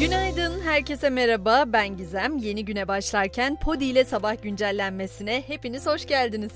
Günaydın, herkese merhaba. Ben Gizem. Yeni güne başlarken Podi ile sabah güncellenmesine hepiniz hoş geldiniz.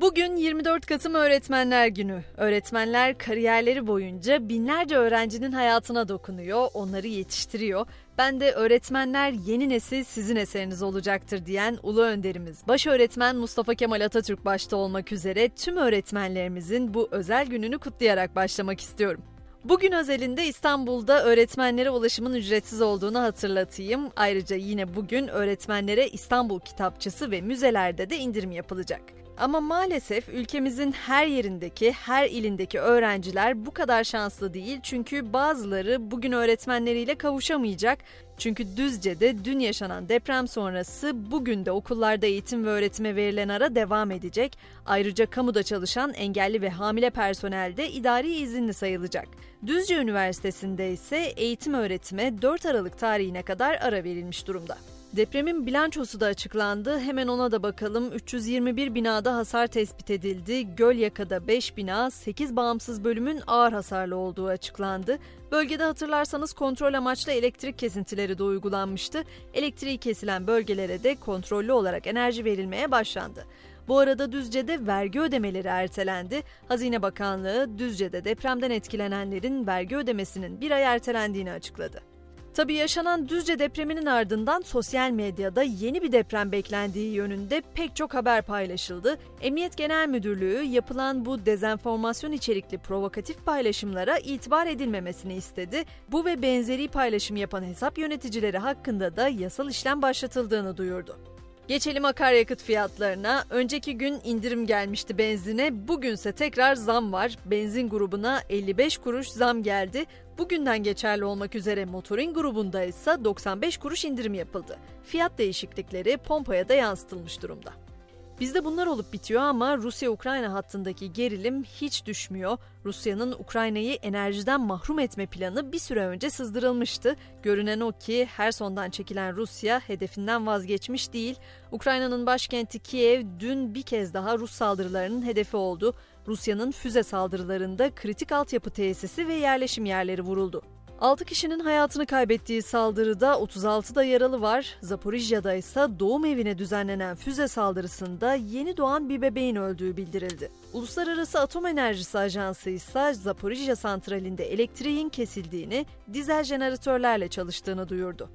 Bugün 24 Kasım Öğretmenler Günü. Öğretmenler kariyerleri boyunca binlerce öğrencinin hayatına dokunuyor, onları yetiştiriyor. Ben de öğretmenler yeni nesil sizin eseriniz olacaktır diyen ulu önderimiz, baş öğretmen Mustafa Kemal Atatürk başta olmak üzere tüm öğretmenlerimizin bu özel gününü kutlayarak başlamak istiyorum. Bugün özelinde İstanbul'da öğretmenlere ulaşımın ücretsiz olduğunu hatırlatayım. Ayrıca yine bugün öğretmenlere İstanbul Kitapçısı ve müzelerde de indirim yapılacak. Ama maalesef ülkemizin her yerindeki, her ilindeki öğrenciler bu kadar şanslı değil. Çünkü bazıları bugün öğretmenleriyle kavuşamayacak. Çünkü Düzce'de dün yaşanan deprem sonrası bugün de okullarda eğitim ve öğretime verilen ara devam edecek. Ayrıca kamuda çalışan engelli ve hamile personel de idari izinli sayılacak. Düzce Üniversitesi'nde ise eğitim öğretime 4 Aralık tarihine kadar ara verilmiş durumda. Depremin bilançosu da açıklandı. Hemen ona da bakalım. 321 binada hasar tespit edildi. Gölyaka'da 5 bina, 8 bağımsız bölümün ağır hasarlı olduğu açıklandı. Bölgede hatırlarsanız kontrol amaçlı elektrik kesintileri de uygulanmıştı. Elektriği kesilen bölgelere de kontrollü olarak enerji verilmeye başlandı. Bu arada Düzce'de vergi ödemeleri ertelendi. Hazine Bakanlığı Düzce'de depremden etkilenenlerin vergi ödemesinin bir ay ertelendiğini açıkladı. Tabii yaşanan Düzce depreminin ardından sosyal medyada yeni bir deprem beklendiği yönünde pek çok haber paylaşıldı. Emniyet Genel Müdürlüğü yapılan bu dezenformasyon içerikli provokatif paylaşımlara itibar edilmemesini istedi. Bu ve benzeri paylaşım yapan hesap yöneticileri hakkında da yasal işlem başlatıldığını duyurdu. Geçelim akaryakıt fiyatlarına. Önceki gün indirim gelmişti benzine. Bugünse tekrar zam var. Benzin grubuna 55 kuruş zam geldi. Bugünden geçerli olmak üzere motorin grubunda ise 95 kuruş indirim yapıldı. Fiyat değişiklikleri pompaya da yansıtılmış durumda. Bizde bunlar olup bitiyor ama Rusya-Ukrayna hattındaki gerilim hiç düşmüyor. Rusya'nın Ukrayna'yı enerjiden mahrum etme planı bir süre önce sızdırılmıştı. Görünen o ki her sondan çekilen Rusya hedefinden vazgeçmiş değil. Ukrayna'nın başkenti Kiev dün bir kez daha Rus saldırılarının hedefi oldu. Rusya'nın füze saldırılarında kritik altyapı tesisi ve yerleşim yerleri vuruldu. 6 kişinin hayatını kaybettiği saldırıda 36 da yaralı var. Zaporijya'da ise doğum evine düzenlenen füze saldırısında yeni doğan bir bebeğin öldüğü bildirildi. Uluslararası Atom Enerjisi Ajansı ise Zaporijya santralinde elektriğin kesildiğini, dizel jeneratörlerle çalıştığını duyurdu.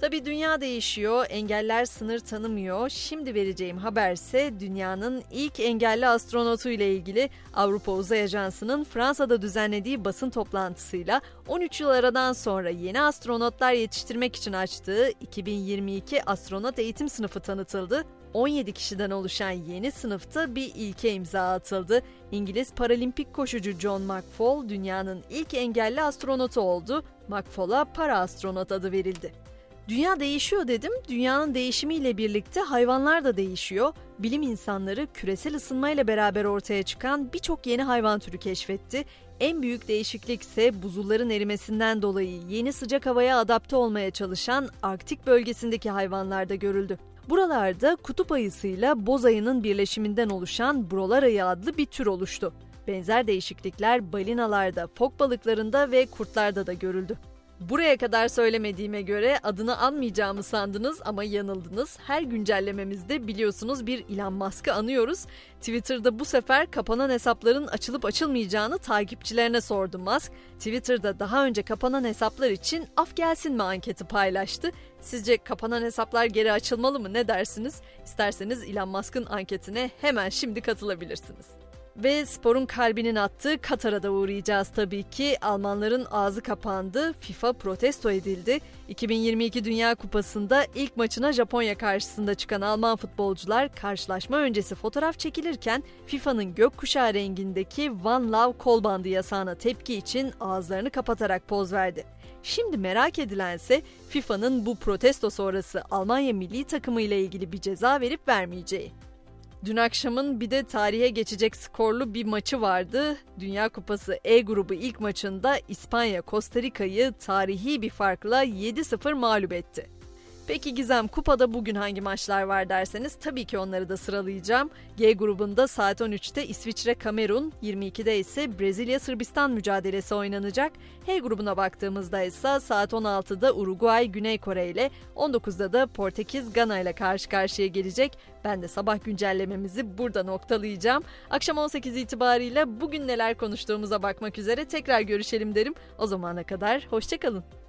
Tabi dünya değişiyor, engeller sınır tanımıyor. Şimdi vereceğim haberse dünyanın ilk engelli astronotu ile ilgili Avrupa Uzay Ajansı'nın Fransa'da düzenlediği basın toplantısıyla 13 yıl aradan sonra yeni astronotlar yetiştirmek için açtığı 2022 astronot eğitim sınıfı tanıtıldı 17 kişiden oluşan yeni sınıfta bir ilke imza atıldı. İngiliz paralimpik koşucu John McFall dünyanın ilk engelli astronotu oldu. McFall'a para astronot adı verildi. Dünya değişiyor dedim. Dünyanın değişimiyle birlikte hayvanlar da değişiyor. Bilim insanları küresel ısınmayla beraber ortaya çıkan birçok yeni hayvan türü keşfetti. En büyük değişiklik ise buzulların erimesinden dolayı yeni sıcak havaya adapte olmaya çalışan Arktik bölgesindeki hayvanlarda görüldü. Buralarda kutup ayısıyla boz ayının birleşiminden oluşan brolar ayı adlı bir tür oluştu. Benzer değişiklikler balinalarda, fok balıklarında ve kurtlarda da görüldü. Buraya kadar söylemediğime göre adını anmayacağımı sandınız ama yanıldınız. Her güncellememizde biliyorsunuz bir Elon Musk'ı anıyoruz. Twitter'da bu sefer kapanan hesapların açılıp açılmayacağını takipçilerine sordu Musk. Twitter'da daha önce kapanan hesaplar için af gelsin mi anketi paylaştı. Sizce kapanan hesaplar geri açılmalı mı ne dersiniz? İsterseniz Elon Musk'ın anketine hemen şimdi katılabilirsiniz. Ve sporun kalbinin attığı Katar'a da uğrayacağız tabii ki. Almanların ağzı kapandı, FIFA protesto edildi. 2022 Dünya Kupası'nda ilk maçına Japonya karşısında çıkan Alman futbolcular karşılaşma öncesi fotoğraf çekilirken FIFA'nın gökkuşağı rengindeki One Love kol bandı yasağına tepki için ağızlarını kapatarak poz verdi. Şimdi merak edilense FIFA'nın bu protesto sonrası Almanya milli takımı ile ilgili bir ceza verip vermeyeceği. Dün akşamın bir de tarihe geçecek skorlu bir maçı vardı. Dünya Kupası E grubu ilk maçında İspanya Costa Rica'yı tarihi bir farkla 7-0 mağlup etti. Peki Gizem kupada bugün hangi maçlar var derseniz tabii ki onları da sıralayacağım. G grubunda saat 13'te İsviçre Kamerun, 22'de ise Brezilya Sırbistan mücadelesi oynanacak. H grubuna baktığımızda ise saat 16'da Uruguay Güney Kore ile 19'da da Portekiz Gana ile karşı karşıya gelecek. Ben de sabah güncellememizi burada noktalayacağım. Akşam 18 itibariyle bugün neler konuştuğumuza bakmak üzere tekrar görüşelim derim. O zamana kadar hoşçakalın.